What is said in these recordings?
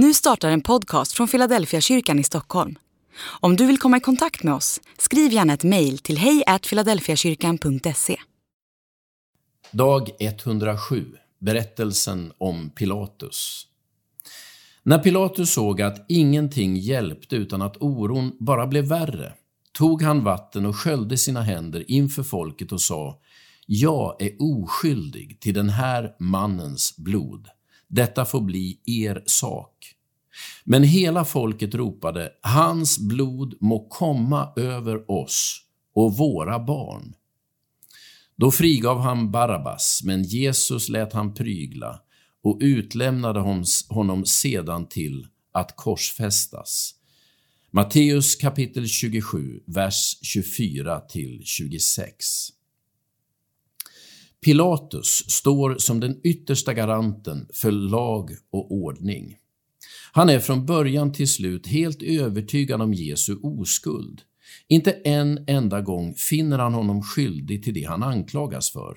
Nu startar en podcast från Philadelphia kyrkan i Stockholm. Om du vill komma i kontakt med oss, skriv gärna ett mejl till hejfiladelfiakyrkan.se. Dag 107. Berättelsen om Pilatus. När Pilatus såg att ingenting hjälpte utan att oron bara blev värre, tog han vatten och sköljde sina händer inför folket och sa Jag är oskyldig till den här mannens blod. Detta får bli er sak. Men hela folket ropade, hans blod må komma över oss och våra barn. Då frigav han Barabbas, men Jesus lät han prygla och utlämnade honom sedan till att korsfästas. Matteus kapitel 27, vers 24 till 26. Pilatus står som den yttersta garanten för lag och ordning. Han är från början till slut helt övertygad om Jesu oskuld. Inte en enda gång finner han honom skyldig till det han anklagas för.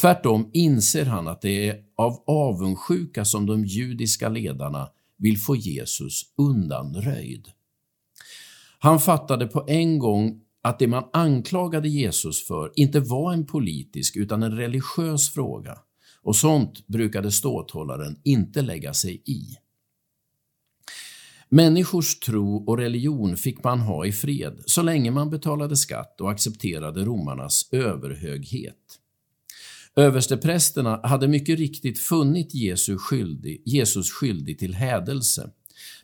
Tvärtom inser han att det är av avundsjuka som de judiska ledarna vill få Jesus undanröjd. Han fattade på en gång att det man anklagade Jesus för inte var en politisk utan en religiös fråga och sånt brukade ståthållaren inte lägga sig i. Människors tro och religion fick man ha i fred så länge man betalade skatt och accepterade romarnas överhöghet. Översteprästerna hade mycket riktigt funnit Jesus skyldig, Jesus skyldig till hädelse,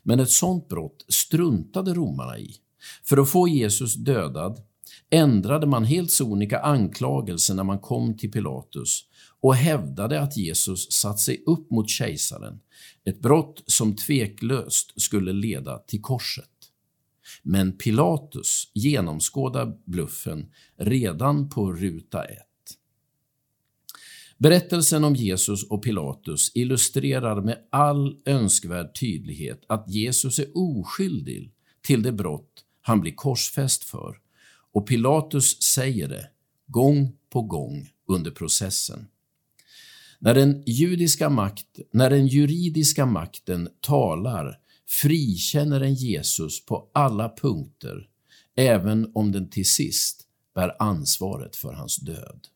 men ett sådant brott struntade romarna i. För att få Jesus dödad ändrade man helt sonika anklagelsen när man kom till Pilatus och hävdade att Jesus satt sig upp mot kejsaren, ett brott som tveklöst skulle leda till korset. Men Pilatus genomskådar bluffen redan på ruta ett. Berättelsen om Jesus och Pilatus illustrerar med all önskvärd tydlighet att Jesus är oskyldig till det brott han blir korsfäst för och Pilatus säger det gång på gång under processen. När den, judiska makt, när den juridiska makten talar frikänner den Jesus på alla punkter, även om den till sist bär ansvaret för hans död.